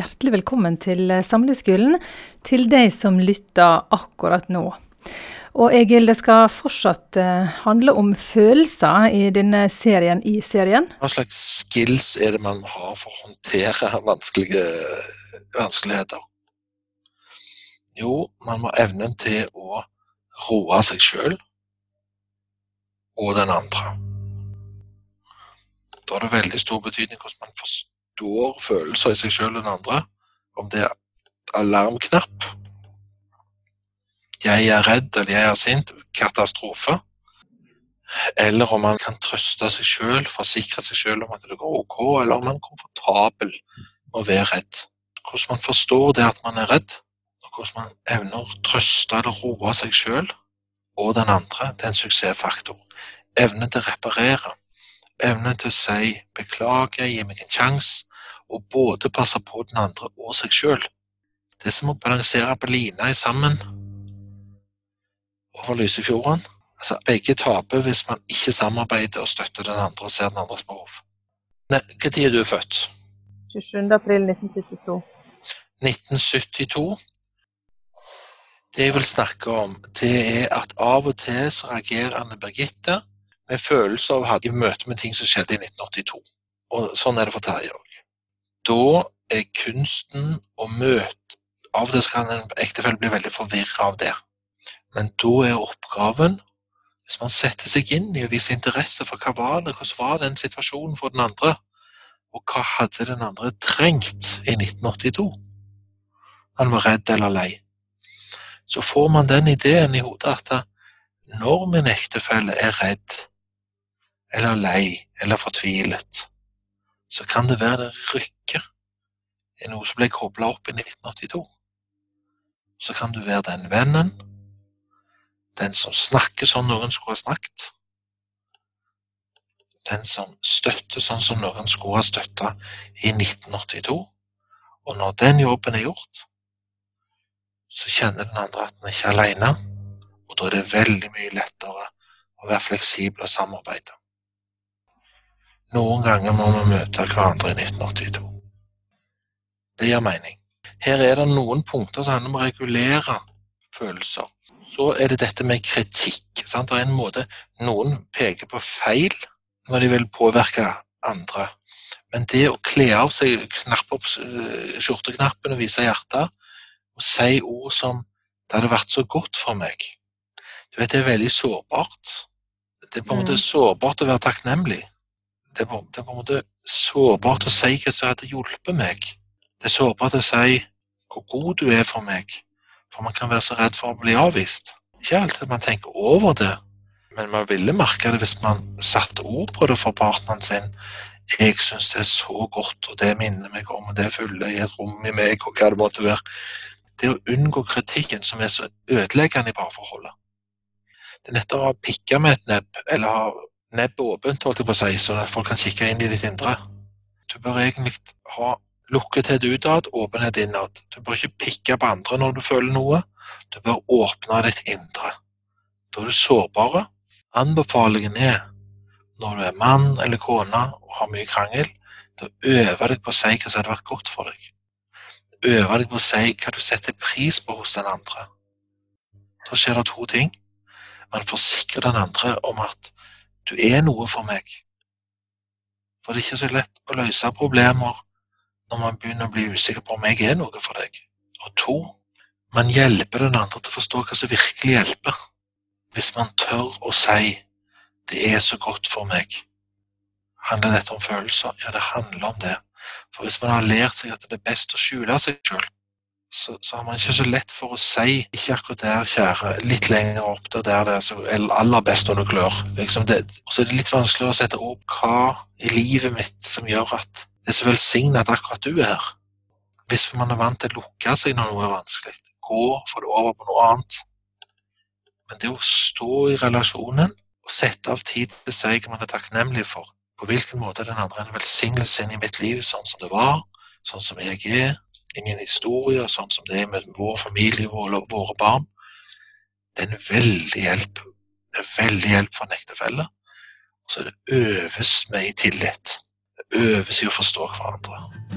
hjertelig velkommen til Samlivsskolen til deg som lytter akkurat nå. Og Egil, det skal fortsatt uh, handle om følelser i denne serien i serien. Hva slags skills er det man har for å håndtere vanskelige vanskeligheter? Jo, man må evnen til å roe seg sjøl og den andre. Da har det veldig stor betydning hvordan man forstår følelser i seg sjøl enn andre. Om det er alarmknapp, jeg er redd eller jeg er sint, katastrofe. Eller om man kan trøste seg sjøl, forsikre seg sjøl om at det går ok, eller om man er komfortabel med å være redd. Hvordan man forstår det at man er redd, og hvordan man evner å trøste eller roe seg sjøl og den andre, det er en suksessfaktor. Evnen til å reparere. Evnen til å si 'beklager, gi meg en sjanse', og både passe på den andre og seg sjøl. Det er som å balansere på lina sammen over Lysefjorden. Altså, begge taper hvis man ikke samarbeider og støtter den andre og ser den andres behov. Når er du født? 27. april 1972. 1972. Det jeg vil snakke om, det er at av og til så reagerer Anne Birgitte med følelser av å ha i møte med ting som skjedde i 1982. Og sånn er det for Terje òg. Da er kunsten å møte Av og til kan en ektefelle bli veldig forvirra av det. Men da er oppgaven, hvis man setter seg inn i og viser interesse for hva var det, hvordan var den situasjonen for den andre, og hva hadde den andre trengt i 1982? Han var redd eller lei. Så får man den ideen i hodet at når min ektefelle er redd, eller lei, eller fortvilet, så kan det være det rykker i noe som ble kobla opp i 1982. Så kan du være den vennen den som snakker sånn noen skulle ha snakket. Den som støtter sånn som noen skulle ha støtta i 1982. Og når den jobben er gjort, så kjenner den andre at den ikke er aleine. Og da er det veldig mye lettere å være fleksibel og samarbeide. Noen ganger må vi møte hverandre i 1982. Det gir mening. Her er det noen punkter som handler om å regulere følelser så er det dette med kritikk. Sant? Det er en måte Noen peker på feil når de vil påvirke andre. Men det å kle av seg, knappe opp eh, skjorteknappen og vise hjertet, og si ord som 'Det hadde vært så godt for meg', du vet, det er veldig sårbart. Det er på en måte mm. sårbart å være takknemlig. Det på, det var på en måte sårbart å si hva som hadde hjulpet meg. Det er sårbart å si hvor god du er for meg. For man kan være så redd for å bli avvist. Ikke alltid man tenker over det, men man ville merke det hvis man satte ord på det for partneren sin. Jeg syns det er så godt, og det minner meg om, og det fyller i et rom i meg, og hva det måtte være. Det å unngå kritikken som er så ødeleggende i parforholdet. Det er nettopp å pikke med et nebb, eller ha nebbet åpent, holdt jeg på å si, sånn at folk kan kikke inn i ditt indre. Du bør egentlig ha Lukkethet utad, åpenhet innad. Du bør ikke pikke på andre når du føler noe. Du bør åpne ditt indre. Da er du sårbare. Anbefalingen er, når du er mann eller kone og har mye krangel, da øver deg på å si hva som hadde vært godt for deg. Øve deg på å si hva du setter pris på hos den andre. Da skjer det to ting. Man forsikrer den andre om at du er noe for meg. For det er ikke så lett å løse problemer når man begynner å bli usikker på om jeg er noe for deg. Og to, man hjelper den andre til å forstå hva som virkelig hjelper. Hvis man tør å si 'det er så godt for meg', handler dette om følelser? Ja, det handler om det. For hvis man har lært seg at det er best å skjule seg sjøl, så, så, har man ikke så lett for å si 'ikke akkurat der, kjære', litt lenger opp der, det er så aller best når du klør. Liksom og så er det litt vanskeligere å sette opp hva i livet mitt som gjør at det er så velsignet at akkurat du er her. Hvis man er vant til å lukke seg når noe er vanskelig, gå, få det over på noe annet. Men det å stå i relasjonen og sette av tid til hva man er takknemlig for, på hvilken måte den andre er en velsignelse inn i mitt liv, sånn som det var, sånn som jeg er, inn historier, historie, sånn som det er med vår familie og våre barn, det er en veldig hjelp. Det er veldig hjelp for en ektefelle. Og så det øves med i tillit Det øves i å forstå hverandre.